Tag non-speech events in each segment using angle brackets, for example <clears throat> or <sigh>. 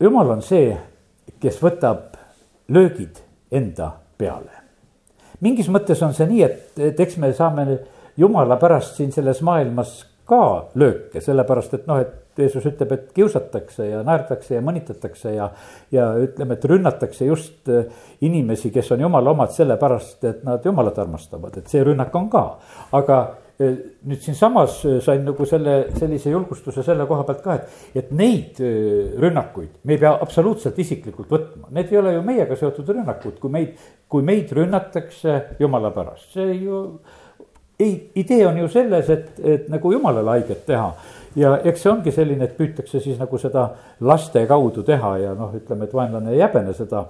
jumal on see, kes võtab löögid enda peale. mingis mõttes on see nii, et, et eks me saame jumala pärast siin selles maailmas ka lööke, sellepärast et noh, et Jeesus ütleb, et kiusatakse ja naerdakse ja mõnitatakse ja. ja ütleme, et rünnatakse just inimesi, kes on jumala omad, sellepärast et nad jumalat armastavad, et see rünnak on ka. aga nüüd siinsamas sain nagu selle, sellise julgustuse selle koha pealt ka, et, et neid rünnakuid me ei pea absoluutselt isiklikult võtma. Need ei ole ju meiega seotud rünnakud, kui meid, kui meid rünnatakse jumala pärast, see ju. ei, idee on ju selles, et, et nagu jumalale haiget teha ja eks see ongi selline, et püütakse siis nagu seda laste kaudu teha ja noh, ütleme, et vaenlane ei häbene seda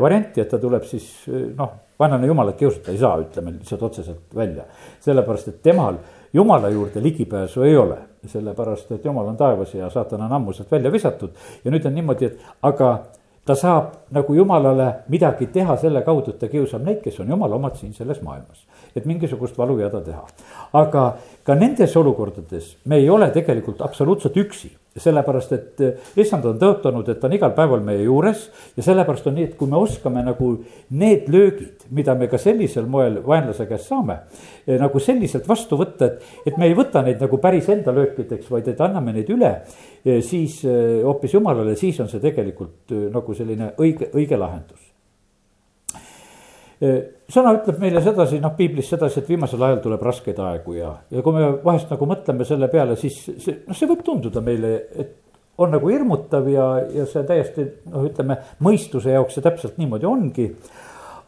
varianti, et ta tuleb siis noh vaenlane jumalat kiusata ei saa, ütleme lihtsalt otseselt välja. sellepärast, et temal jumala juurde ligipääsu ei ole, sellepärast et jumal on taevas ja saatan on ammu sealt välja visatud. ja nüüd on niimoodi, et aga ta saab nagu jumalale midagi teha selle kaudu, et ta kiusab neid, kes on jumala omad siin selles maailmas. et mingisugust valu jada teha. aga ka nendes olukordades me ei ole tegelikult absoluutselt üksi sellepärast, et eh, issand on tõotanud, et ta on igal päeval meie juures ja sellepärast on nii, et kui me oskame nagu need löögid, mida me ka sellisel moel vaenlase käest saame. Eh, nagu selliselt vastu võtta, et, et me ei võta neid nagu päris enda löökideks, vaid et anname neid üle. Eh, siis hoopis jumalale, siis on see tegelikult nagu selline õige, õige lahendus sõna ütleb meile sedasi, noh piiblis sedasi, et viimasel ajal tuleb raskeid aegu ja, ja kui me vahest nagu mõtleme selle peale, siis see, noh, see võib tunduda meile, et on nagu hirmutav ja, ja see täiesti noh, ütleme mõistuse jaoks see täpselt niimoodi ongi.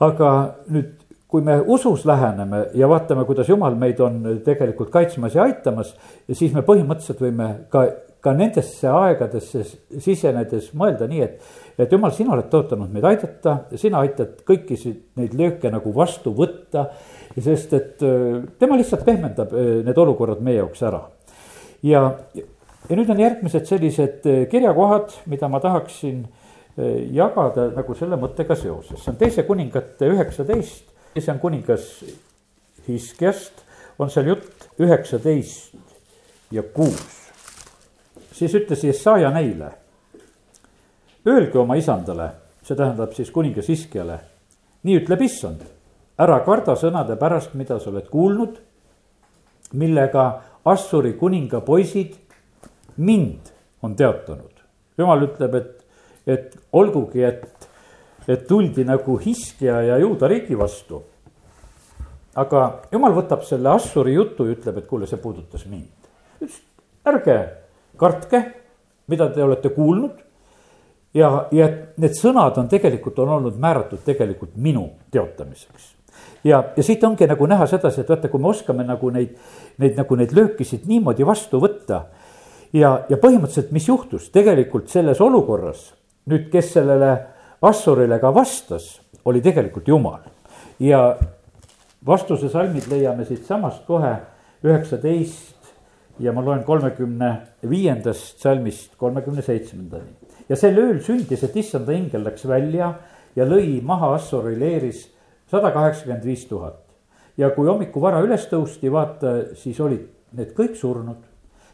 aga nüüd, kui me usus läheneme ja vaatame, kuidas jumal meid on tegelikult kaitsmas ja aitamas, siis me põhimõtteliselt võime ka, ka nendesse aegadesse sisenedes mõelda nii, et et jumal, sina oled tõotanud meid aidata, sina aitad kõiki neid lööke nagu vastu võtta. sest et äh, tema lihtsalt pehmendab äh, need olukorrad meie jaoks ära. ja, ja nüüd on järgmised sellised äh, kirjakohad, mida ma tahaksin jagada nagu selle mõttega seoses, see on teise kuningate üheksateist, see on kuningas Hiskiast, on seal jutt üheksateist ja kuus. siis ütles Jesaja neile Öelge oma isandale, see tähendab siis kuningas Iskjale, nii ütleb issand, ära karda sõnade pärast, mida sa oled kuulnud, millega Assuri kuninga poisid mind on teatanud. jumal ütleb, et, et olgugi, et, et tuldi nagu Hiskja ja Juuda riigi vastu. aga jumal võtab selle Assuri jutu ja ütleb, et kuule, see puudutas mind. ärge kartke, mida te olete kuulnud ja, ja need sõnad on tegelikult, on olnud määratud tegelikult minu teotamiseks. ja, ja siit ongi nagu näha sedasi, et vaata, kui me oskame nagu neid, neid nagu neid löökisid niimoodi vastu võtta. ja, ja põhimõtteliselt, mis juhtus tegelikult selles olukorras nüüd, kes sellele Assurile ka vastas, oli tegelikult Jumal. ja vastuse salmid leiame siitsamast kohe üheksateist ja ma loen kolmekümne viiendast salmist kolmekümne seitsmendani ja sel ööl sündis, et issanda ingel läks välja ja lõi maha Assori leeris sada kaheksakümmend viis tuhat. ja kui hommiku vara üles tõusti, vaata, siis olid need kõik surnud.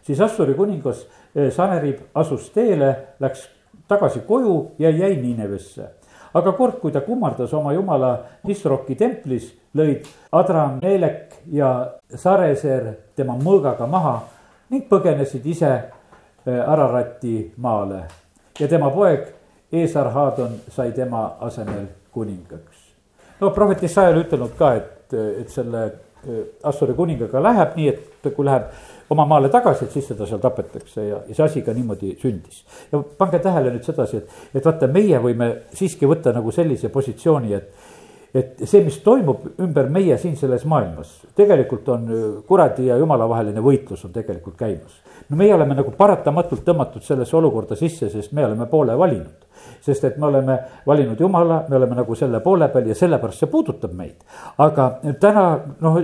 siis Assuri kuningas eh, Sanerib asus teele, läks tagasi koju ja jäi Niinevesse. aga kord, kui ta kummardas oma jumala Nisroki templis, lõid Adramelek ja Sareser tema mõõgaga maha ning põgenesid ise eh, Ararati maale ja tema poeg Eesar-Haadon sai tema asemel kuningaks. no prohvet Isaia oli ütelnud ka, et, et selle äh, Assuri kuningaga läheb nii, et kui läheb oma maale tagasi, et siis teda seal tapetakse ja, ja see asi ka niimoodi sündis. ja pange tähele nüüd sedasi, et, et vaata, meie võime siiski võtta nagu sellise positsiooni, et et see, mis toimub ümber meie siin selles maailmas, tegelikult on äh, kuradi ja jumala vaheline võitlus on tegelikult käimas. no meie oleme nagu paratamatult tõmmatud sellesse olukorda sisse, sest me oleme poole valinud. sest et me oleme valinud jumala, me oleme nagu selle poole peal ja sellepärast see puudutab meid. aga täna noh,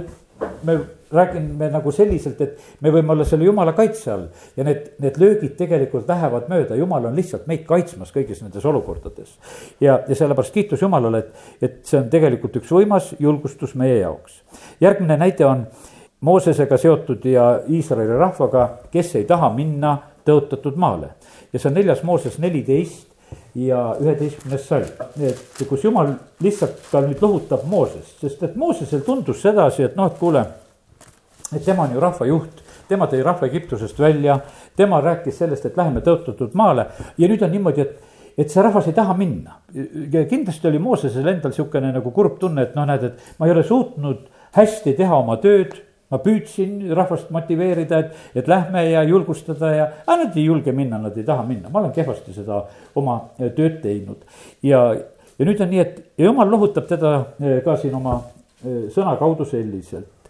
me räägime nagu selliselt, et me võime olla selle jumala kaitse all ja need, need löögid tegelikult lähevad mööda, jumal on lihtsalt meid kaitsmas kõigis nendes olukordades. ja, ja sellepärast kiitus Jumalale, et, et see on tegelikult üks võimas julgustus meie jaoks. järgmine näide on Moosesega seotud ja Iisraeli rahvaga, kes ei taha minna tõotatud maale. ja see on neljas Mooses neliteist ja üheteistkümnes salm, et kus jumal lihtsalt ka nüüd lohutab Moosest, sest et Moosesel tundus sedasi, et noh, et kuule, et tema on ju rahva juht tema tõi rahva Egiptusest välja, tema rääkis sellest, et läheme tõotatud maale ja nüüd on niimoodi, et et see rahvas ei taha minna. ja kindlasti oli Moosesel endal sihukene nagu kurb tunne, et noh, näed, et ma ei ole suutnud hästi teha oma tööd. ma püüdsin rahvast motiveerida, et, et lähme ja julgustada ja, aga nad ei julge minna, nad ei taha minna, ma olen kehvasti seda oma tööd teinud. ja, ja nüüd on nii, et jumal lohutab teda eh, ka siin oma eh, sõna kaudu selliselt.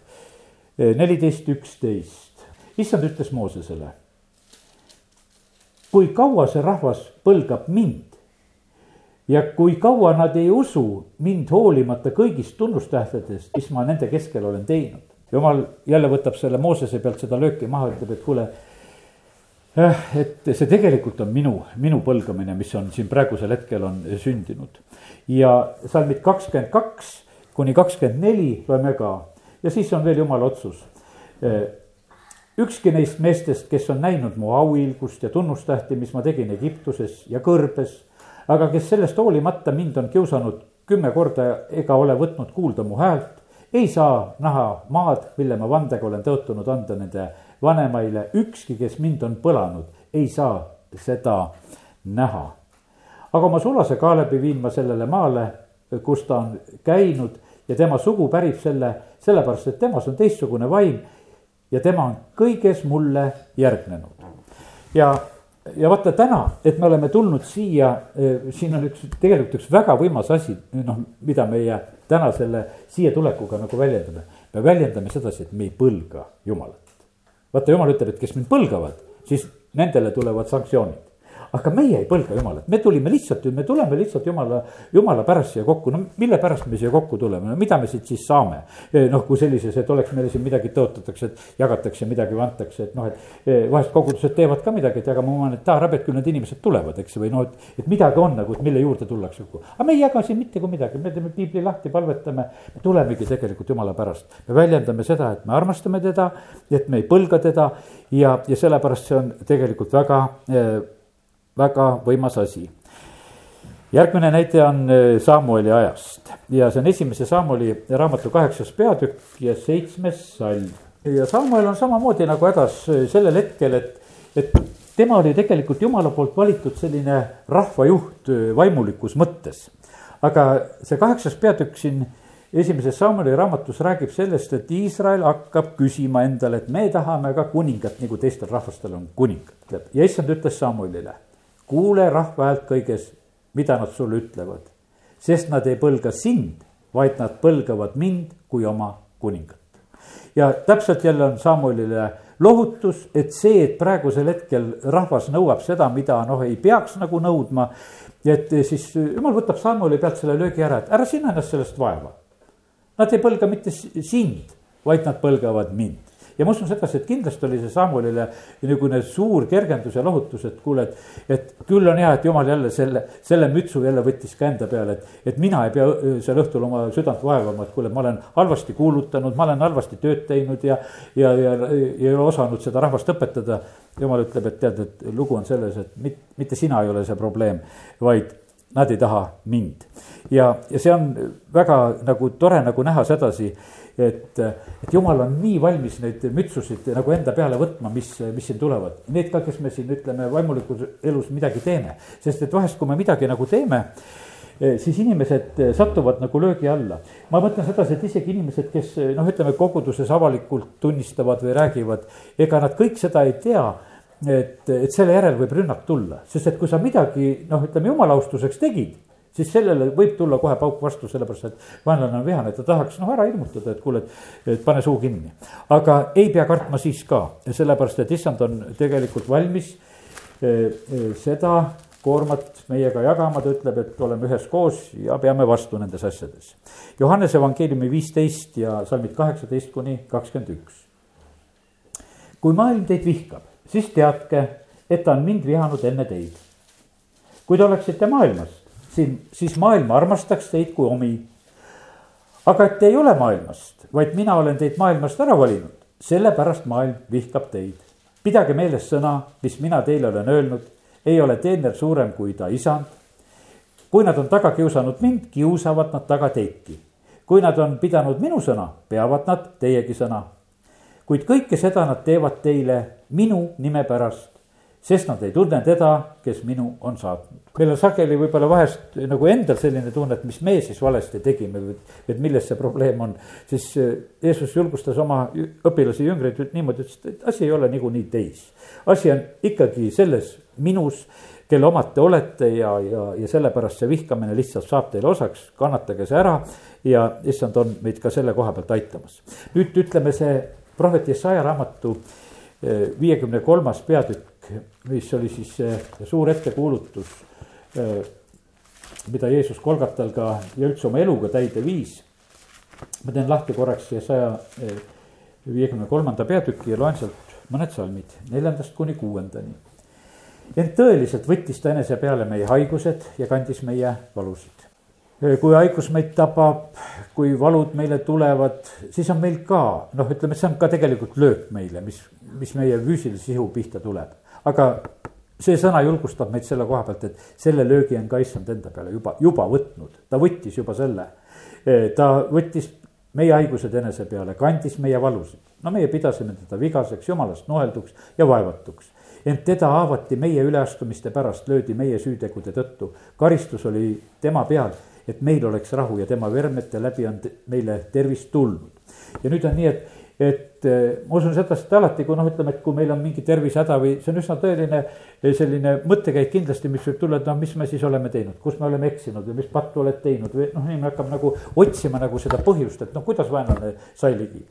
Eh, neliteist, üksteist, issand ütles Moosesele kui kaua see rahvas põlgab mind ja kui kaua nad ei usu mind hoolimata kõigist tunnustähtedest, mis ma nende keskel olen teinud. jumal jälle võtab selle Moosese pealt seda lööki maha, ütleb, et kuule. et see tegelikult on minu, minu põlgamine, mis on siin praegusel hetkel on sündinud. ja salmid kakskümmend kaks kuni kakskümmend neli loeme ka ja siis on veel jumala otsus ükski neist meestest, kes on näinud mu auilgust ja tunnustähti, mis ma tegin Egiptuses ja kõrbes, aga kes sellest hoolimata mind on kiusanud kümme korda ega ole võtnud kuulda mu häält, ei saa näha maad, mille ma vandega olen tõotunud anda nende vanemaile, ükski, kes mind on põlanud, ei saa seda näha. aga oma sulase Kaalebi viin ma sellele maale, kus ta on käinud ja tema sugu pärib selle, sellepärast et temas on teistsugune vaim ja tema on kõiges mulle järgnenud. ja, ja vaata täna, et me oleme tulnud siia, eh, siin on üks, tegelikult üks väga võimas asi, noh, mida meie täna selle siia tulekuga nagu väljendame. me väljendame sedasi, et me ei põlga Jumalat. vaata, Jumal ütleb, et kes mind põlgavad, siis nendele tulevad sanktsioonid aga meie ei põlga jumalat, me tulime lihtsalt me tuleme lihtsalt jumala, jumala pärast siia kokku, no mille pärast me siia kokku tuleme, no mida me siit siis saame. E, noh, kui sellises, et oleks meile siin midagi tõotatakse, et jagatakse midagi või antakse, et noh, et e, vahest kogudused teevad ka midagi, et aga ma arvan, et küll need inimesed tulevad, eks või noh, et, et midagi on nagu, et mille juurde tullakse kokku. aga me ei jaga siin mitte kui midagi, me teeme piibli lahti, palvetame, me tulemegi tegelikult jumala pärast. me väljendame seda, et me armastame teda, et me ei põlga teda ja, ja sellepärast see on tegelikult väga eh, väga võimas asi. järgmine näide on äh, Samueli ajast ja see on esimese Samueli raamatu kaheksas peatükk ja seitsmes salm. ja Samuel on samamoodi nagu hädas äh, sellel hetkel, et, et tema oli tegelikult jumala poolt valitud selline rahvajuht äh, vaimulikus mõttes. aga see kaheksas peatükk siin esimeses Samueli raamatus räägib sellest, et Iisrael hakkab küsima endale, et me tahame ka kuningat, nagu teistel rahvastel on kuningad. ja issand ütles Samuelile kuule rahva häält kõiges, mida nad sulle ütlevad. sest nad ei põlga sind, vaid nad põlgavad mind kui oma kuningat. ja täpselt jälle on Samuelile lohutus, et see, et praegusel hetkel rahvas nõuab seda, mida noh, ei peaks nagu nõudma. et siis jumal võtab Samueli pealt selle löögi ära, et ära sina ennast sellest vaeva. Nad ei põlga mitte sind, vaid nad põlgavad mind ja ma usun sedasi, et kindlasti oli see Samuelile niisugune suur kergendus ja lohutus, et kuule, et, et küll on hea, et jumal jälle selle, selle mütsu jälle võttis ka enda peale, et, et mina ei pea seal õhtul oma südant vaevama, et kuule, ma olen halvasti kuulutanud, ma olen halvasti tööd teinud ja, ja, ja, ja ei ole osanud seda rahvast õpetada. jumal ütleb, et tead, et lugu on selles, et mit, mitte sina ei ole see probleem, vaid nad ei taha mind. ja, ja see on väga nagu tore nagu näha sedasi et, et jumal on nii valmis neid mütsusid nagu enda peale võtma, mis, mis siin tulevad. Need ka, kes me siin ütleme vaimulikus elus midagi teeme, sest et vahest, kui me midagi nagu teeme eh, siis inimesed eh, satuvad nagu löögi alla. ma mõtlen sedasi, et isegi inimesed, kes noh, ütleme koguduses avalikult tunnistavad või räägivad, ega nad kõik seda ei tea et, et selle järel võib rünnak tulla, sest et kui sa midagi noh, ütleme jumala austuseks tegid siis sellele võib tulla kohe pauk vastu, sellepärast et vaenlane on vihane, ta tahaks noh ära hirmutada, et kuule, et pane suu kinni. aga ei pea kartma siis ka, sellepärast et issand on tegelikult valmis eh, eh, seda koormat meiega jagama, ta ütleb, et oleme üheskoos ja peame vastu nendes asjades. Johannese evangeeliumi viisteist ja salmid kaheksateist kuni kakskümmend üks. kui maailm teid vihkab, siis teadke, et ta on mind vihanud enne teid. kui te oleksite maailmas, siin, siis maailm armastaks teid kui omi. aga et te ei ole maailmast, vaid mina olen teid maailmast ära valinud, sellepärast maailm vihkab teid. pidage meeles sõna, mis mina teile olen öelnud, ei ole teener suurem kui ta isand. kui nad on taga kiusanud mind, kiusavad nad taga teidki. kui nad on pidanud minu sõna, peavad nad teiegi sõna. kuid kõike seda nad teevad teile minu nime pärast sest nad ei tunne teda, kes minu on saatnud. meil on sageli võib-olla vahest nagu endal selline tunne, et mis me siis valesti tegime või, et milles see probleem on. siis eh, Jeesus julgustas oma õpilasi, jüngreid niimoodi, ütles, et asi ei ole niikuinii teis. asi on ikkagi selles minus, kelle omad te olete ja, ja, ja sellepärast see vihkamine lihtsalt saab teile osaks, kannatage see ära. ja issand on meid ka selle koha pealt aitamas. nüüd ütleme see prohvet Jesaja raamatu eh, viiekümne kolmas peatükk mis oli siis see suur ettekuulutus, mida Jeesus Kolgatal ka ja üldse oma eluga täide viis. ma teen lahti korraks siia saja viiekümne kolmanda peatüki ja loen sealt mõned salmid, neljandast kuni kuuendani. ent tõeliselt võttis ta enese peale meie haigused ja kandis meie valusid. Kui haigus meid tabab, kui valud meile tulevad, siis on meil ka noh, ütleme, see on ka tegelikult löök meile, mis, mis meie füüsilise sihu pihta tuleb aga see sõna julgustab meid selle koha pealt, et selle löögi on ka issand enda peale juba, juba võtnud, ta võttis juba selle. ta võttis meie haigused enese peale, kandis meie valusid. no meie pidasime teda vigaseks, jumalast noelduks ja vaevatuks. ent teda haavati meie üleastumiste pärast, löödi meie süütegude tõttu. karistus oli tema peal, et meil oleks rahu ja tema vermete läbi on meile tervist tulnud. ja nüüd on nii, et et eh, ma usun sedasi, et alati, kui noh, ütleme, et kui meil on mingi tervisehäda või see on üsna tõeline eh, selline mõttekäik kindlasti, mis võib tulla, et noh, mis me siis oleme teinud, kus me oleme eksinud või mis pattu oled teinud või noh, inimene hakkab nagu otsima nagu seda põhjust, et noh, kuidas vaenlane sai ligi.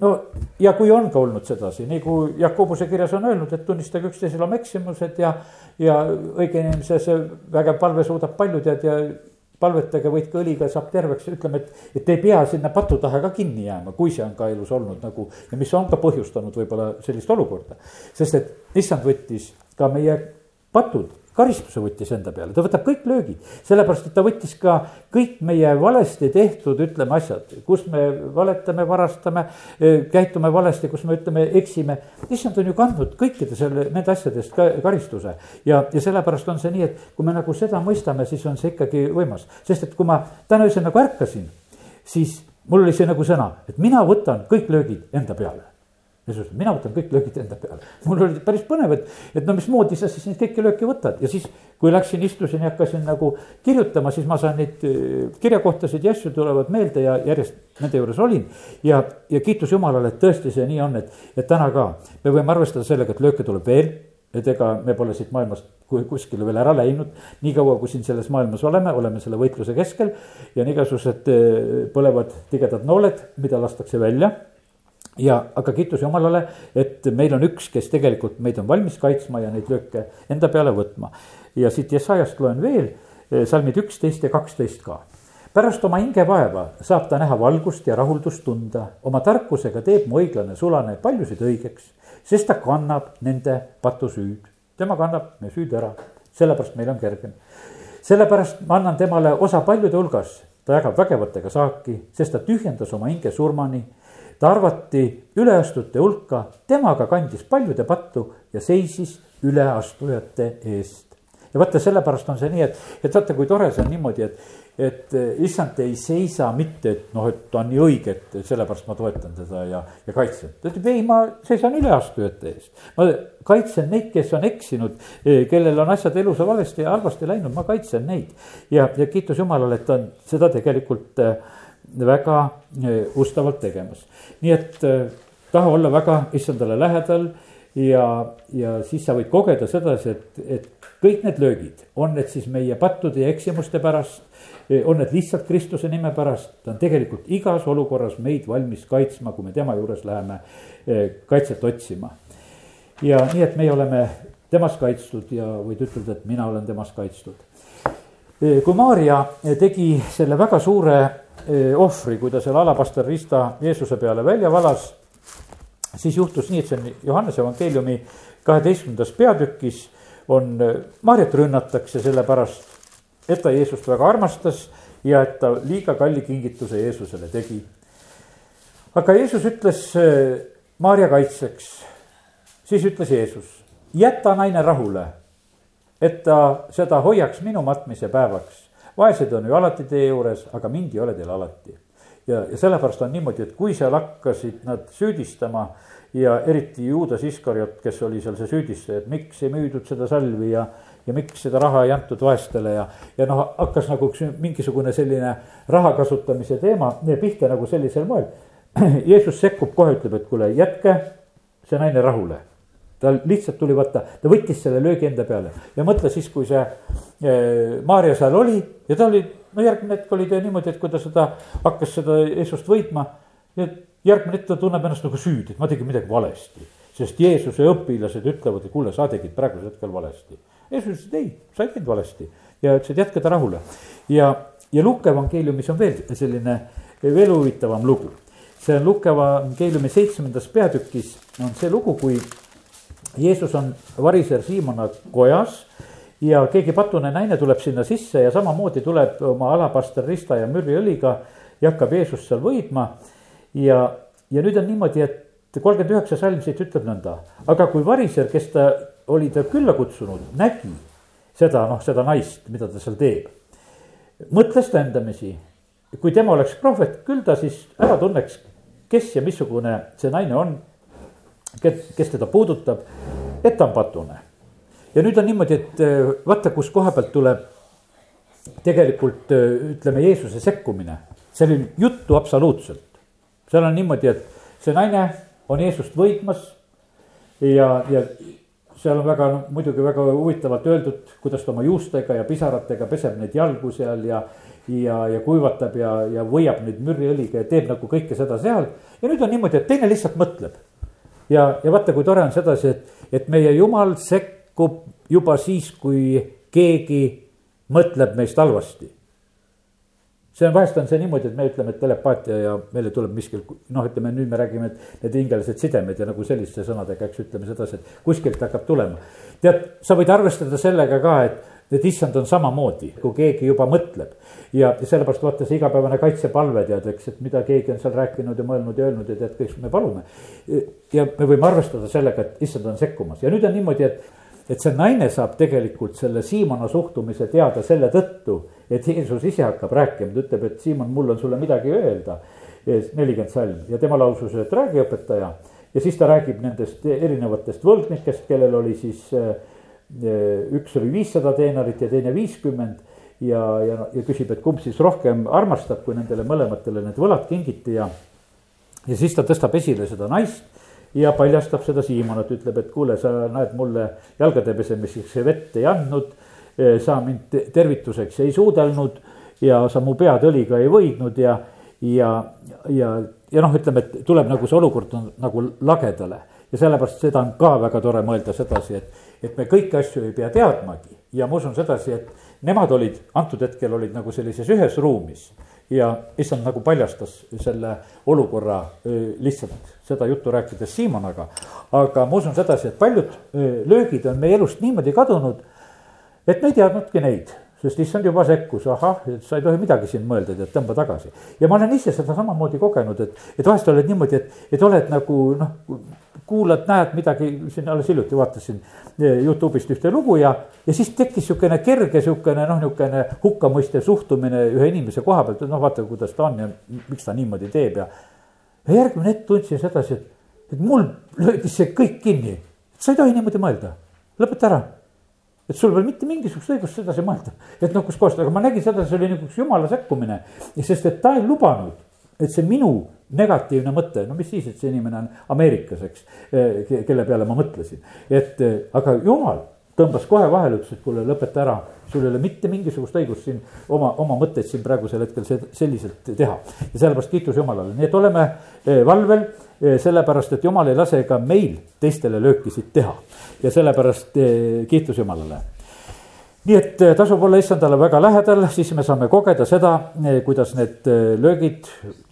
no ja kui on ka olnud sedasi, nagu Jakobuse kirjas on öelnud, et tunnistage üksteisele oma eksimused ja, ja õige inimese see vägev palve suudab palju tead ja palvetage, võitke õliga, saab terveks, ütleme, et, et ei pea sinna patu taha ka kinni jääma, kui see on ka elus olnud nagu ja mis on ka põhjustanud võib-olla sellist olukorda. sest et issand võttis ka meie patud karistuse võttis enda peale, ta võtab kõik löögid, sellepärast et ta võttis ka kõik meie valesti tehtud, ütleme asjad, kus me valetame, varastame, käitume valesti, kus me ütleme, eksime. issand on ju kandnud kõikide selle, nende asjade eest ka karistuse. Ja, ja sellepärast on see nii, et kui me nagu seda mõistame, siis on see ikkagi võimas, sest et kui ma täna öösel nagu ärkasin, siis mul oli see nagu sõna, et mina võtan kõik löögid enda peale Jeesus mina võtan kõik löögid enda peale. mul oli päris põnev, et, et no mismoodi sa siis neid kõiki lööke võtad ja siis, kui läksin, istusin ja hakkasin nagu kirjutama, siis ma saan neid äh, kirjakohtasid ja asju tulevad meelde ja järjest nende juures olin. ja, ja kiitus Jumalale, et tõesti see nii on, et, et täna ka me võime arvestada sellega, et lööke tuleb veel et ega me pole siit maailmast kuskile veel ära läinud. niikaua, kui siin selles maailmas oleme, oleme selle võitluse keskel ja on igasugused äh, põlevad tigedad nooled, mida lastakse välja ja aga kiitus Jumalale, et meil on üks, kes tegelikult meid on valmis kaitsma ja neid lööke enda peale võtma. ja siit Jesajast loen veel eh, salmid üksteist ja kaksteist ka. pärast oma hingevaeva saab ta näha valgust ja rahuldust tunda, oma tarkusega teeb mu õiglane sulane paljusid õigeks, sest ta kannab nende patusüüd. tema kannab meie süüd ära, sellepärast meil on kergem. sellepärast ma annan temale osa paljude hulgas, ta jagab vägevatega saaki, sest ta tühjendas oma hinge surmani ta arvati üleastujate hulka, temaga kandis paljude pattu ja seisis üleastujate eest. ja vaata, sellepärast on see nii, et, et vaata, kui tore see on niimoodi, et, et issand ei seisa mitte, et noh, et ta on nii õige, et sellepärast ma toetan teda ja, ja kaitsen. ta ütleb, ei, ma seisan üleastujate eest. ma kaitsen neid, kes on eksinud, kellel on asjad elus valesti ja halvasti läinud, ma kaitsen neid. ja, ja kiitus Jumalale, et ta on seda tegelikult äh, väga eh, ustavalt tegemas. nii et eh, taha olla väga issandale lähedal ja, ja siis sa võid kogeda sedasi, et, et kõik need löögid, on need siis meie pattude ja eksimuste pärast, eh, on need lihtsalt Kristuse nime pärast, ta on tegelikult igas olukorras meid valmis kaitsma, kui me tema juures läheme kaitset otsima. ja nii, et meie oleme temas kaitstud ja võid ütelda, et mina olen temas kaitstud. kui Maarja tegi selle väga suure ohvri, kui ta selle alapastel rista Jeesuse peale välja valas, siis juhtus nii, et see on Johannese evangeeliumi kaheteistkümnendas peatükis on, Marjat rünnatakse sellepärast, et ta Jeesust väga armastas ja et ta liiga kalli kingituse Jeesusele tegi. aga Jeesus ütles Maarja kaitseks, siis ütles Jeesus, jäta naine rahule, et ta seda hoiaks minu matmise päevaks. Vaesed on ju alati teie juures, aga mind ei ole teil alati. ja, ja sellepärast on niimoodi, et kui seal hakkasid nad süüdistama ja eriti Juudas Iskariot, kes oli seal see süüdistaja, et miks ei müüdud seda salvi ja ja miks seda raha ei antud vaestele ja, ja noh, hakkas nagu üks mingisugune selline raha kasutamise teema pihta nagu sellisel moel. <clears throat> Jeesus sekkub kohe, ütleb, et kuule, jätke see naine rahule. Ta lihtsalt tuli vaata, ta võttis selle löögi enda peale ja mõtle siis, kui see eh, Maarja seal oli ja ta oli, no järgmine hetk oli ta niimoodi, et kui ta seda hakkas seda Jeesust võitma. järgmine hetk ta tunneb ennast nagu süüdi, et ma tegin midagi valesti sest Jeesuse õpilased ütlevad, et kuule, sa tegid praegusel hetkel valesti Jeesus ütles, et ei, sa ei teinud valesti ja ütles, et jätka ta rahule. ja, ja Luuke evangeeliumis on veel selline veel huvitavam lugu. see on Luuke evangeeliumi seitsmendas peatükis on see lugu, kui Jeesus on variser Siimona kojas ja keegi patune naine tuleb sinna sisse ja samamoodi tuleb oma alapaster rista ja mürriõliga ja hakkab Jeesust seal võidma. ja, ja nüüd on niimoodi, et kolmkümmend üheksa salm siit ütleb nõnda, aga kui variser, kes ta oli ta külla kutsunud, nägi seda, noh, seda naist, mida ta seal teeb. mõtles ta endamisi, kui tema oleks prohvet, küll ta siis ära tunneks, kes ja missugune see naine on, kes teda puudutab, et ta on patune. ja nüüd on niimoodi, et äh, vaata, kus koha pealt tuleb tegelikult äh, ütleme, Jeesuse sekkumine, see oli juttu absoluutselt. seal on niimoodi, et see naine on Jeesust võitmas ja, ja seal on väga, noh muidugi väga huvitavalt öeldud, kuidas ta oma juustega ja pisaratega peseb neid jalgu seal ja. ja, ja kuivatab ja, ja võiab neid mürriõliga ja teeb nagu kõike seda seal. ja nüüd on niimoodi, et teine lihtsalt mõtleb. Ja, ja vaata, kui tore on sedasi, et, et meie jumal sekkub juba siis, kui keegi mõtleb meist halvasti see on, vahest on see niimoodi, et me ütleme, et telepaatia ja meile tuleb miskil, noh, ütleme nüüd me räägime, et need hingelised sidemed ja nagu selliste sõnadega, eks ütleme sedasi, et kuskilt hakkab tulema. tead, sa võid arvestada sellega ka, et, et issand on samamoodi, kui keegi juba mõtleb. ja sellepärast vaata see igapäevane kaitsepalve tead, eks, et mida keegi on seal rääkinud ja mõelnud ja öelnud ja tead, kõik me palume. ja me võime arvestada sellega, et issand on sekkumas ja nüüd on niimoodi, et et see naine saab tegelikult selle Siimona suhtumise teada selle tõttu, et Jeesus ise hakkab rääkima, ta ütleb, et Siimon, mul on sulle midagi öelda. nelikümmend salm ja tema lausus, et räägi, õpetaja. ja siis ta räägib nendest erinevatest võlgnikest, kellel oli siis eh, üks oli viissada teenorit ja teine viiskümmend ja, ja, ja küsib, et kumb siis rohkem armastab, kui nendele mõlematele need võlad kingiti ja. ja siis ta tõstab esile seda naist ja paljastab seda Siimonat, ütleb, et kuule, sa näed mulle jalgade pesemiseks vett ei andnud. Eh, sa mind tervituseks ei suudelnud ja sa mu pead õliga ei võidnud ja, ja, ja, ja noh, ütleme, et tuleb nagu see olukord on nagu lagedale. ja sellepärast seda on ka väga tore mõelda sedasi, et, et me kõiki asju ei pea teadmagi ja ma usun sedasi, et nemad olid, antud hetkel olid nagu sellises ühes ruumis ja issand nagu paljastas selle olukorra lihtsalt seda juttu rääkides Siimonaga. aga ma usun sedasi, et paljud löögid on meie elust niimoodi kadunud, et me ei teadnudki neid sest issand juba sekkus, ahah, et sa ei tohi midagi siin mõelda, tead, tõmba tagasi. ja ma olen ise seda samamoodi kogenud, et, et vahest oled niimoodi, et, et oled nagu noh, kuulad, näed midagi, siin alles hiljuti vaatasin eh, Youtube'ist ühte lugu ja, ja siis tekkis sihukene kerge sihukene noh, nihukene hukkamõistev suhtumine ühe inimese koha pealt, et noh, vaata, kuidas ta on ja miks ta niimoodi teeb ja. ja järgmine hetk tundsin sedasi, et, et mul löödi see kõik kinni, sa ei tohi niimoodi mõelda, lõpeta ära et sul veel mitte mingisugust õigust sedasi mõelda, et noh, kuskohast, aga ma nägin seda, see oli nagu üks jumala sekkumine. sest et ta ei lubanud, et see minu negatiivne mõte, no mis siis, et see inimene on Ameerikas, eks. Eh, kelle peale ma mõtlesin, et eh, aga jumal tõmbas kohe vahele, ütles, et kuule, lõpeta ära. sul ei ole mitte mingisugust õigust siin oma, oma mõtteid siin praegusel hetkel selliselt teha. ja sellepärast kiitus Jumalale, nii et oleme eh, valvel sellepärast, et Jumal ei lase ka meil teistele löökisid teha ja sellepärast kiitus Jumalale nii et tasub olla issandale väga lähedal, siis me saame kogeda seda, kuidas need löögid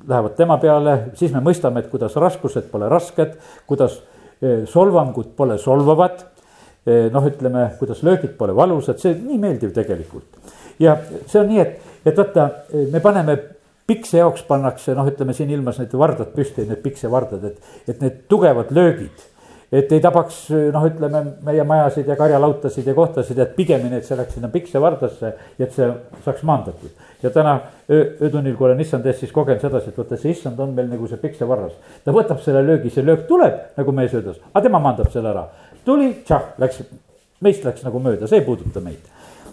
lähevad tema peale, siis me mõistame, et kuidas raskused pole rasked, kuidas solvangud pole solvavad. noh, ütleme, kuidas löögid pole valusad, see nii meeldiv tegelikult. ja see on nii, et, et vaata, me paneme pikse jaoks pannakse, noh, ütleme siin ilmas need vardad püsti, need piksevardad, et, et need tugevad löögid et ei tabaks noh, ütleme meie majasid ja karjalautasid ja kohtasid, et pigemini, et see läheks sinna piksevardasse ja et see saaks maandatud. ja täna öötunnil, kui olen issand ees, siis kogen sedasi, et vaata, see issand on meil nagu see piksevarras. ta võtab selle löögi, see löök tuleb, nagu mees ütles, aga tema maandab selle ära. tuli, tšah, läks, meist läks nagu mööda, see ei puuduta meid.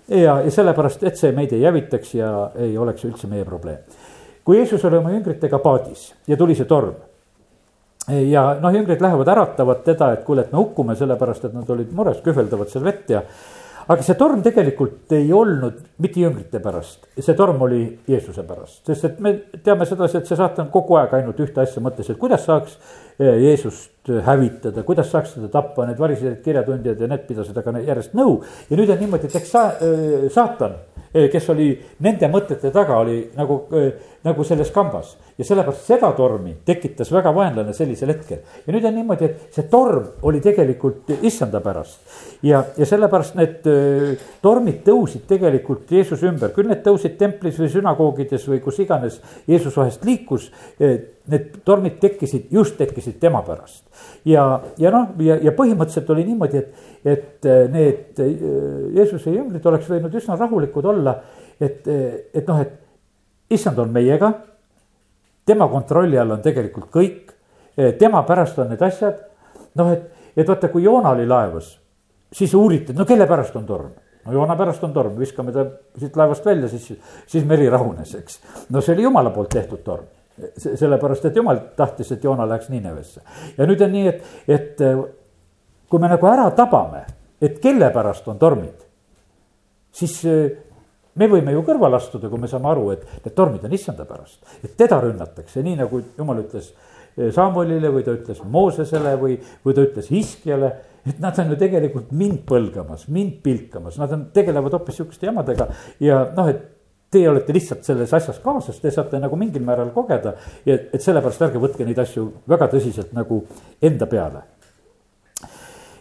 ja, ja sellepärast, et see meid ei hävitaks ja ei oleks üldse meie probleem. kui Jeesus oli oma jüngritega paadis ja tuli see torm ja noh, jüngrid lähevad, äratavad teda, et kuule, et me hukkume, sellepärast et nad olid mures, kühveldavad seal vett ja. aga see torm tegelikult ei olnud mitte jüngrite pärast, see torm oli Jeesuse pärast, sest et me teame sedasi, et see saatan kogu aeg ainult ühte asja mõtles, et kuidas saaks Jeesust hävitada, kuidas saaks teda tappa, need variserid kirjatundjad ja need pidasid aga järjest nõu. ja nüüd on niimoodi, et eks sa, eh, saatan, eh, kes oli nende mõtete taga, oli nagu, nagu selles kambas ja sellepärast seda tormi tekitas väga vaenlane sellisel hetkel. ja nüüd on niimoodi, et see torm oli tegelikult issanda pärast. ja, ja sellepärast need tormid tõusid tegelikult Jeesuse ümber, küll need tõusid templis või sünagoogides või kus iganes Jeesus vahest liikus. Need tormid tekkisid, just tekkisid tema pärast. ja, ja noh, ja, ja põhimõtteliselt oli niimoodi, et, et äh, need äh, Jeesuse jüngrid oleks võinud üsna rahulikud olla. et, et noh, et issand on meiega tema kontrolli all on tegelikult kõik, tema pärast on need asjad. noh, et, et vaata, kui Joona oli laevas, siis uuriti, no kelle pärast on torm no Joona pärast on torm, viskame ta siit laevast välja, siis, siis meri rahunes, eks. no see oli jumala poolt tehtud torm. Sellepärast, et jumal tahtis, et Joona läheks Ninevesse. ja nüüd on nii, et, et eh, kui me nagu ära tabame, et kelle pärast on tormid, siis eh, me võime ju kõrvale astuda, kui me saame aru, et need tormid on issanda pärast, et teda rünnatakse, nii nagu jumal ütles eh, Samuelile või ta ütles Moosesele või, või ta ütles Hiskjale. et nad on ju tegelikult mind põlgamas, mind pilkamas, nad on, tegelevad hoopis sihukeste jamadega ja noh, et teie olete lihtsalt selles asjas kaasas, te saate nagu mingil määral kogeda ja et sellepärast ärge võtke neid asju väga tõsiselt nagu enda peale.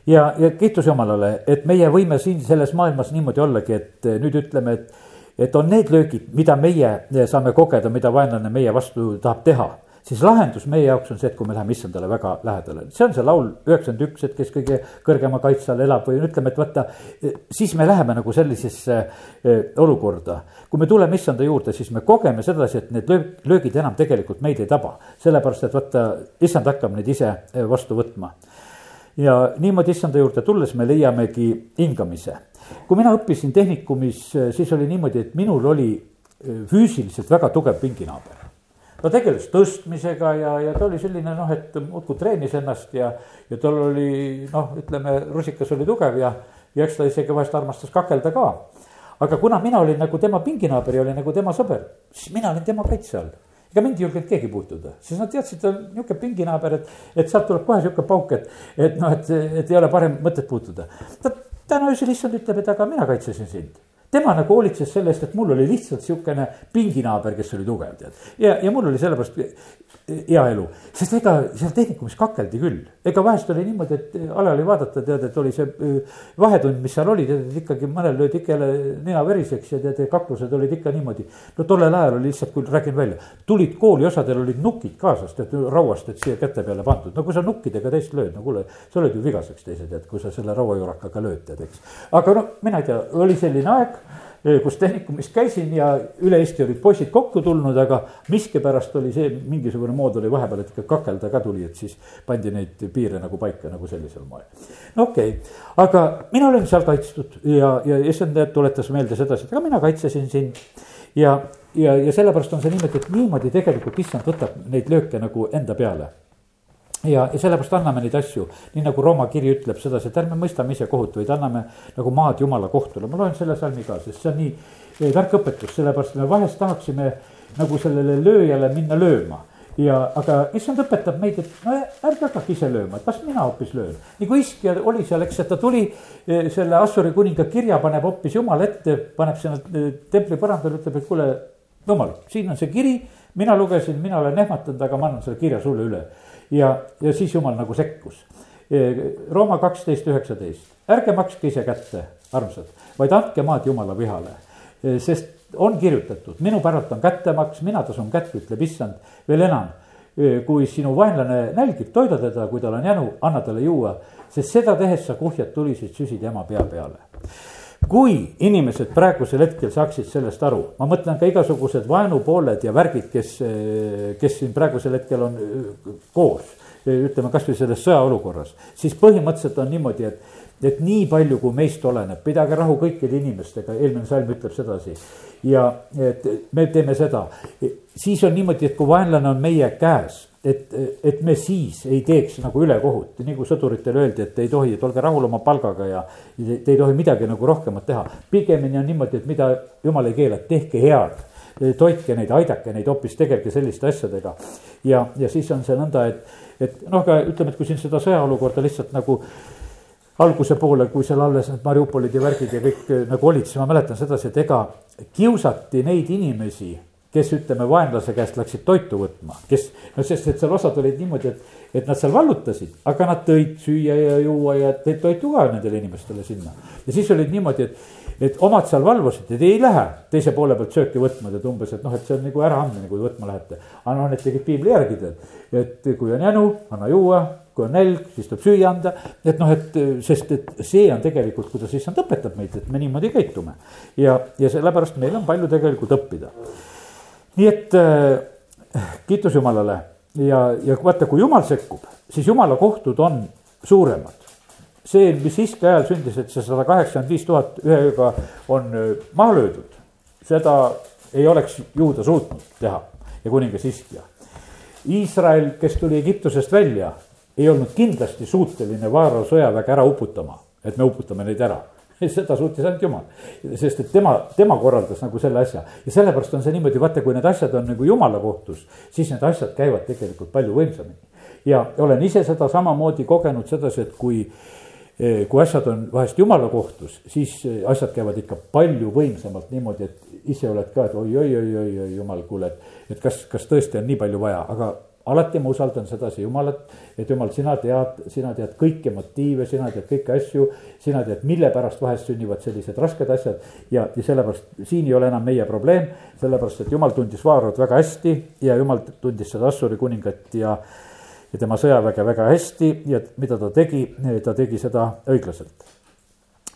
Ja, ja kiitus Jumalale, et meie võime siin selles maailmas niimoodi ollagi, et eh, nüüd ütleme, et, et on need löögid, mida meie eh, saame kogeda, mida vaenlane meie vastu tahab teha siis lahendus meie jaoks on see, et kui me läheme issandale väga lähedale, see on see laul üheksakümmend üks, et kes kõige kõrgema kaitse all elab või ütleme, et vaata. Eh, siis me läheme nagu sellisesse olukorda, kui me tuleme issanda juurde, siis me kogeme sedasi, et need löögid enam tegelikult meid ei taba. sellepärast, et vaata, issand hakkab neid ise vastu võtma ja niimoodi issanda juurde tulles me leiamegi hingamise. kui mina õppisin tehnikumis, siis oli niimoodi, et minul oli füüsiliselt väga tugev pinginaaber. Ta tegeles tõstmisega ja, ja ta oli selline noh, et muudkui treenis ennast ja, ja tal oli noh, ütleme rusikas oli tugev ja, ja eks ta isegi vahest armastas kakelda ka. aga kuna mina olin nagu tema pinginaaber ja olin nagu tema sõber, siis mina olin tema kaitse all ega mind ei julgenud keegi puutuda, sest nad teadsid, ta on nihuke pinginaaber, et, et sealt tuleb kohe sihuke pauk, et, et noh, et, et ei ole parem mõtet puutuda. ta täna öösel issand ütleb, et aga mina kaitsesin sind tema nagu hoolitses selle eest, et mul oli lihtsalt sihukene pinginaaber, kes oli tugev, tead. ja, ja mul oli sellepärast hea elu, sest ega seal tehnikumis kakeldi küll. ega vahest oli niimoodi, et alali vaadata, tead, et oli see vahetund, mis seal oli, tead, et ikkagi mõnel löödi ikka jälle nina veriseks ja tead, kaklused olid ikka niimoodi. no tollel ajal oli lihtsalt, kui räägin välja, tulid kooli, osadel olid nukid kaasas, tead, rauast, et siia käte peale pandud. no kui sa nukkidega teist lööd, no kuule, sa oled ju vigaseks teise, tead, kui sa selle rauajurakaga lööd, tead, eks. aga no mina ei tea, oli selline aeg kus tehnikumis käisin ja üle Eesti olid poisid kokku tulnud, aga miskipärast oli see, mingisugune mood oli vahepeal, et ikka kakelda ka tuli, et siis pandi neid piire nagu paika nagu sellisel moel. no okei okay., aga mina olen seal kaitstud ja, ja issand tuletas meelde sedasi, et aga mina kaitsesin sind. ja, ja, ja sellepärast on see niimoodi, et niimoodi tegelikult issand võtab neid lööke nagu enda peale ja, ja sellepärast anname neid asju, nii nagu Rooma kiri ütleb sedasi, et ärme mõistame ise kohut, vaid anname nagu maad jumala kohtule, ma loen selle salmi ka, sest see on nii eh, tark õpetus, sellepärast me vahest tahaksime nagu sellele lööjale minna lööma. Ja, aga issand õpetab meid, et no ärge hakake ise lööma, et las mina hoopis löön. nagu Iskja oli seal, eks, et ta tuli eh, selle Assuri kuninga kirja, paneb hoopis jumala ette, paneb sinna eh, templi põrandale, ütleb, et kuule, jumal, siin on see kiri, mina lugesin, mina olen ehmatanud, aga ma annan selle kirja sulle üle ja, ja siis jumal nagu sekkus. Rooma kaksteist, üheksateist, ärge makske ise kätte, armsad, vaid andke maad jumala vihale. sest on kirjutatud, minu päralt on kättemaks, mina tasun kätte, ütleb issand, veel enam kui sinu vaenlane nälgib, toida teda, kui tal on jänu, anna talle juua, sest seda tehes sa kuhjad tuliseid süsid ema pea peale kui inimesed praegusel hetkel saaksid sellest aru, ma mõtlen ka igasugused vaenupooled ja värgid, kes, kes siin praegusel hetkel on koos, ütleme kasvõi selles sõjaolukorras, siis põhimõtteliselt on niimoodi, et et nii palju, kui meist oleneb, pidage rahu kõikide inimestega, eelmine salm ütleb sedasi. ja et me teeme seda, siis on niimoodi, et kui vaenlane on meie käes, et, et me siis ei teeks nagu ülekohut, nii kui sõduritele öeldi, et ei tohi, et olge rahul oma palgaga ja te ei tohi midagi nagu rohkemat teha. pigemini on niimoodi, et mida jumal ei keela, tehke head toitke neid, aidake neid hoopis, tegelge selliste asjadega. ja, ja siis on see nõnda, et, et noh, aga ütleme, et kui siin seda sõjaolukorda lihtsalt nagu alguse poole, kui seal alles need Mariupolid ja värgid ja kõik eh, nagu olid, siis ma mäletan sedasi, et ega kiusati neid inimesi, kes ütleme, vaenlase käest läksid toitu võtma, kes, no sest, et seal osad olid niimoodi, et, et nad seal vallutasid, aga nad tõid süüa ja juua ja tõid toitu ka nendele inimestele sinna. ja siis olid niimoodi, et et omad seal valvasid, et ei lähe teise poole pealt sööki võtma, tead umbes, et noh, et see on nagu äraandmine, kui võtma lähete. aga noh, need tegid piibli järgi tead, et kui on jänu, anna juua, kui on nälg, siis tuleb süüa anda. et noh, et sest, et see on tegelikult, kuidas issand õpetab meid, et me niimoodi käitume. ja, ja sellepärast meil on palju tegelikult õppida. Nii et äh, kiitus Jumalale. Ja, ja vaata, kui Jumal sekkub, siis Jumala kohtud on suuremad. See, mis Iske ajal sündis, et see sada kaheksakümmend viis tuhat ühe ööga on äh, maha löödud, seda ei oleks juuda suutnud teha ja kuningas Iskja. Iisrael, kes tuli Egiptusest välja, ei olnud kindlasti suuteline Vaaro sõjaväge ära uputama, et me uputame neid ära <laughs> seda suutis ainult jumal, sest et tema, tema korraldas nagu selle asja ja sellepärast on see niimoodi, vaata, kui need asjad on nagu jumala kohtus, siis need asjad käivad tegelikult palju võimsamini. ja olen ise seda samamoodi kogenud sedasi, et kui Eh, kui asjad on vahest jumala kohtus, siis eh, asjad käivad ikka palju võimsamalt niimoodi, et ise oled ka, et oi-oi-oi-oi-oi jumal, kuule, et. et kas, kas tõesti on nii palju vaja, aga alati ma usaldan sedasi Jumalat, et Jumal, sina tead, sina tead kõiki motiive, sina tead kõiki asju. sina tead, mille pärast vahest sünnivad sellised rasked asjad ja, ja sellepärast siin ei ole enam meie probleem. sellepärast, et Jumal tundis Vaarot väga hästi ja Jumal tundis seda Assuri kuningat ja ja tema sõjaväge väga hästi ja mida ta tegi, ta tegi seda õiglaselt.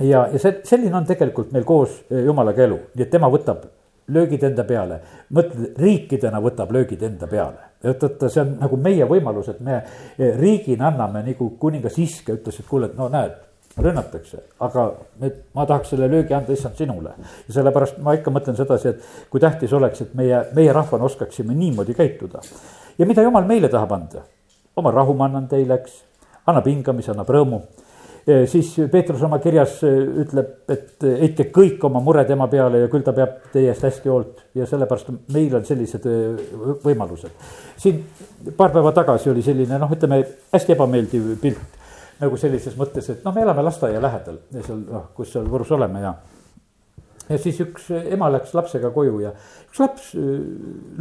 ja, ja see, selline on tegelikult meil koos jumalaga elu, nii et tema võtab löögid enda peale, mõtle, riikidena võtab löögid enda peale. Et, et see on nagu meie võimalus, et me riigina anname, nagu kuningas Iske ütles, et kuule, et no näed, rünnatakse, aga me, ma tahaks selle löögi anda issand sinule. ja sellepärast ma ikka mõtlen sedasi, et kui tähtis oleks, et meie, meie rahvana oskaksime niimoodi käituda. ja mida jumal meile tahab anda oma rahu ma annan teile, eks, annab hingamise, annab rõõmu. Siis Peetrus oma kirjas e, ütleb, et e, heitke kõik oma mured ema peale ja küll ta peab teie eest hästi hoolt ja sellepärast meil on sellised e, võimalused. siin paar päeva tagasi oli selline noh, ütleme hästi ebameeldiv pilt nagu sellises mõttes, et noh, me elame lasteaia lähedal ja seal noh, kus seal Võrus oleme ja ja siis üks ema läks lapsega koju ja üks laps äh,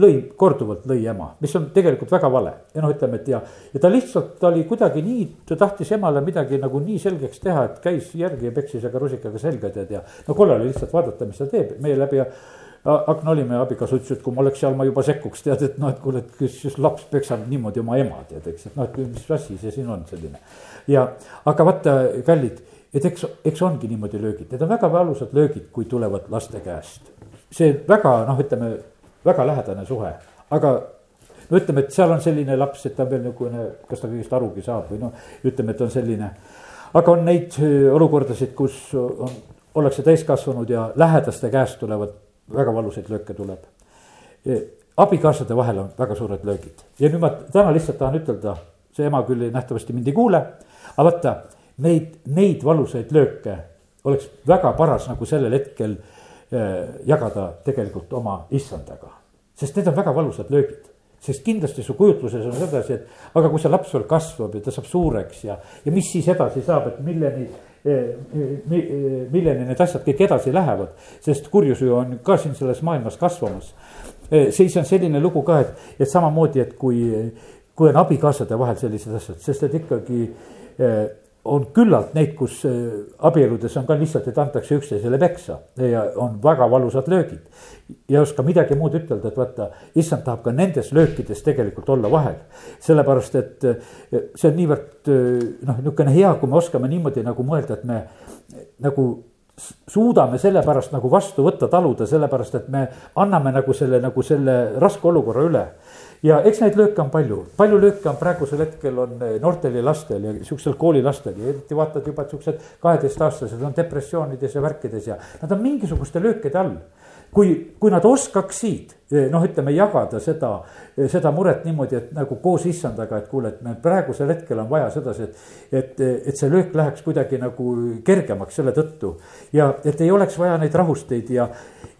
lõi, korduvalt lõi ema, mis on tegelikult väga vale. ja noh, ütleme, et ja, ja ta lihtsalt, ta oli kuidagi nii, ta tahtis emale midagi nagu nii selgeks teha, et käis järgi ja peksis aga rusikaga selga tead ja. no korra oli lihtsalt vaadata, mis ta teeb, meie läbi akna olime ja abikaasa ütles, et kui ma oleks seal, ma juba sekkuks, tead, et noh, et kuule, et kas siis laps peksab niimoodi oma ema, tead, eks, et noh, et mis asi see siin on selline. ja, aga vaata, kallid et eks, eks ongi niimoodi löögid, need on väga valusad löögid, kui tulevad laste käest. see väga noh, ütleme väga lähedane suhe, aga no ütleme, et seal on selline laps, et ta veel niisugune, kas ta kõigest arugi saab või noh, ütleme, et on selline. aga on neid äh, olukordasid, kus on, ollakse täiskasvanud ja lähedaste käest tulevad väga valusaid lööke tuleb. Abikaasade vahel on väga suured löögid ja nüüd ma täna lihtsalt tahan ütelda, see ema küll nähtavasti mind ei kuule, aga vaata neid, neid valusaid lööke oleks väga paras nagu sellel hetkel äh, jagada tegelikult oma issandaga. sest need on väga valusad löögid sest kindlasti su kujutluses on sedasi, et aga kui see laps veel kasvab ja ta saab suureks ja, ja mis siis edasi saab, et milleni äh, milleni need asjad kõik edasi lähevad, sest kurjus ju on ka siin selles maailmas kasvamas. Äh, siis on selline lugu ka, et, et samamoodi, et kui, kui on abikaasade vahel sellised asjad, sest et ikkagi on küllalt neid, kus abieludes on ka lihtsalt, et antakse üksteisele peksa ja on väga valusad löögid. ja ei oska midagi muud ütelda, et vaata, issand tahab ka nendes löökides tegelikult olla vahel. sellepärast, et see on niivõrd noh, niisugune hea, kui me oskame niimoodi nagu mõelda, et me nagu suudame sellepärast nagu vastu võtta, taluda, sellepärast et me anname nagu selle, nagu selle raske olukorra üle ja eks neid lööke on palju, palju lööke on praegusel hetkel on eh, noortel ja lastel ja siuksel koolilastel ja eriti vaatad juba, et siuksed kaheteistaastased on depressioonides ja värkides ja nad on mingisuguste löökide all kui, kui nad oskaksid eh, noh, ütleme jagada seda, eh, seda muret niimoodi, et nagu koos issandaga, et kuule, et meil praegusel hetkel on vaja sedasi, et. et, et see löök läheks kuidagi nagu kergemaks selle tõttu ja et ei oleks vaja neid rahusteid ja.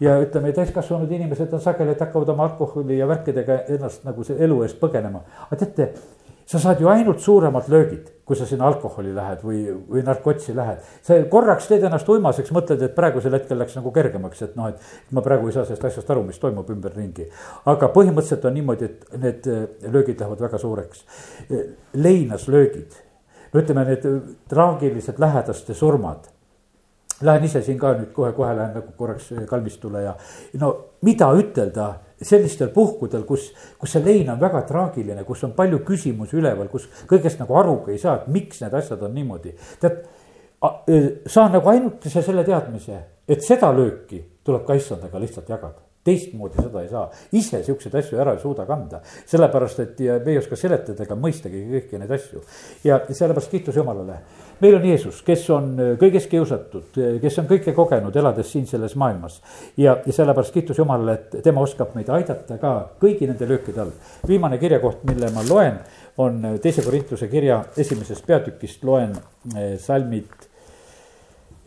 ja ütleme, täiskasvanud inimesed on sageli, et hakkavad oma alkoholi ja värkidega ennast nagu elu eest põgenema. aga teate, sa saad ju ainult suuremad löögid kui sa sinna alkoholi lähed või, või narkotsi lähed. sa korraks teed ennast uimaseks, mõtled, et praegusel hetkel läks nagu kergemaks, et noh, et ma praegu ei saa sellest asjast aru, mis toimub ümberringi. aga põhimõtteliselt on niimoodi, et need äh, löögid lähevad väga suureks. leinaslöögid, no ütleme, need traagilised lähedaste surmad Lähen ise siin ka nüüd kohe-kohe lähen nagu korraks kalmistule ja no mida ütelda sellistel puhkudel, kus, kus see lein on väga traagiline, kus on palju küsimusi üleval, kus kõigest nagu arugi ei saa, et miks need asjad on niimoodi. tead, saan nagu ainukese selle teadmise, et seda lööki tuleb ka issandaga lihtsalt jagada teistmoodi seda ei saa, ise siukseid asju ära ei suuda kanda. sellepärast, et ja me ei oska seletada ega mõistagi kõiki neid asju. ja sellepärast kiitus Jumalale. meil on Jeesus, kes on kõiges kiusatud, kes on kõike kogenud, elades siin selles maailmas. ja, ja sellepärast kiitus Jumalale, et tema oskab meid aidata ka kõigi nende löökide all. viimane kirjakoht, mille ma loen, on teise Korintuse kirja esimesest peatükist, loen eh, salmid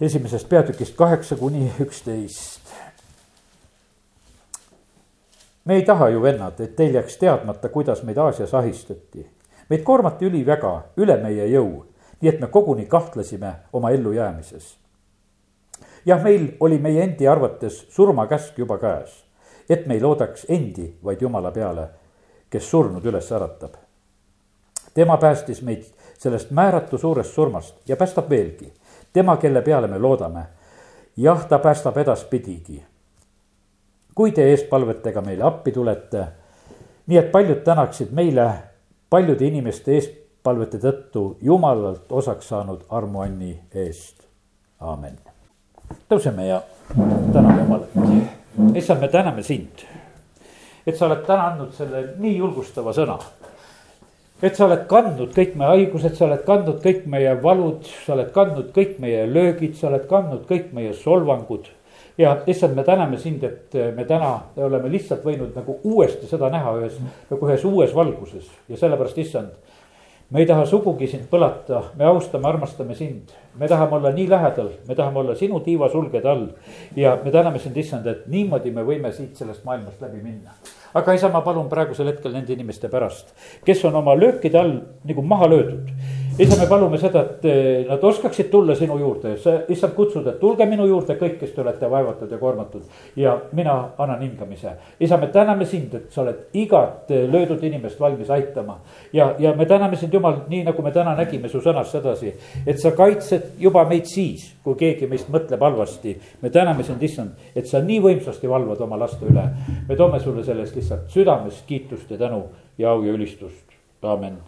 esimesest peatükist kaheksa kuni üksteist me ei taha ju, vennad, et teil jääks teadmata, kuidas meid Aasias ahistati. meid koormati üliväga, üle meie jõu, nii et me koguni kahtlesime oma ellujäämises. jah, meil oli meie endi arvates surmakäsk juba käes, et me ei loodaks endi, vaid Jumala peale, kes surnud üles äratab. tema päästis meid sellest määratu suurest surmast ja päästab veelgi. tema, kelle peale me loodame. jah, ta päästab edaspidigi kui te eespalvetega meile appi tulete. nii et paljud tänaksid meile paljude inimeste eespalvete tõttu jumalalt osaks saanud armuanni eest. aamen. tõuseme ja täname Jumalat. issand, me täname sind, et sa oled täna andnud selle nii julgustava sõna et sa oled kandnud kõik meie haigused, sa oled kandnud kõik meie valud, sa oled kandnud kõik meie löögid, sa oled kandnud kõik meie solvangud ja issand, me täname sind, et me täna oleme lihtsalt võinud nagu uuesti seda näha ühes, nagu ühes uues valguses ja sellepärast, issand. me ei taha sugugi sind põlata, me austame, armastame sind, me tahame olla nii lähedal, me tahame olla sinu tiivasulgede all. ja me täname sind, issand, et niimoodi me võime siit sellest maailmast läbi minna aga isa, ma palun praegusel hetkel nende inimeste pärast, kes on oma löökide all nagu maha löödud isa, me palume seda, et eh, nad oskaksid tulla sinu juurde, sa issand kutsud, et tulge minu juurde kõik, kes te olete vaevatud ja koormatud. ja mina annan hingamise, isa, me täname sind, et sa oled igat eh, löödud inimest valmis aitama. ja, ja me täname sind, Jumal, nii nagu me täna nägime su sõnast sedasi, et sa kaitsed juba meid siis, kui keegi meist mõtleb halvasti. me täname sind, issand, et sa nii võimsasti valvad oma laste üle. me toome sulle selle eest lihtsalt südamest kiitust ja tänu ja au ja ülistust, aamen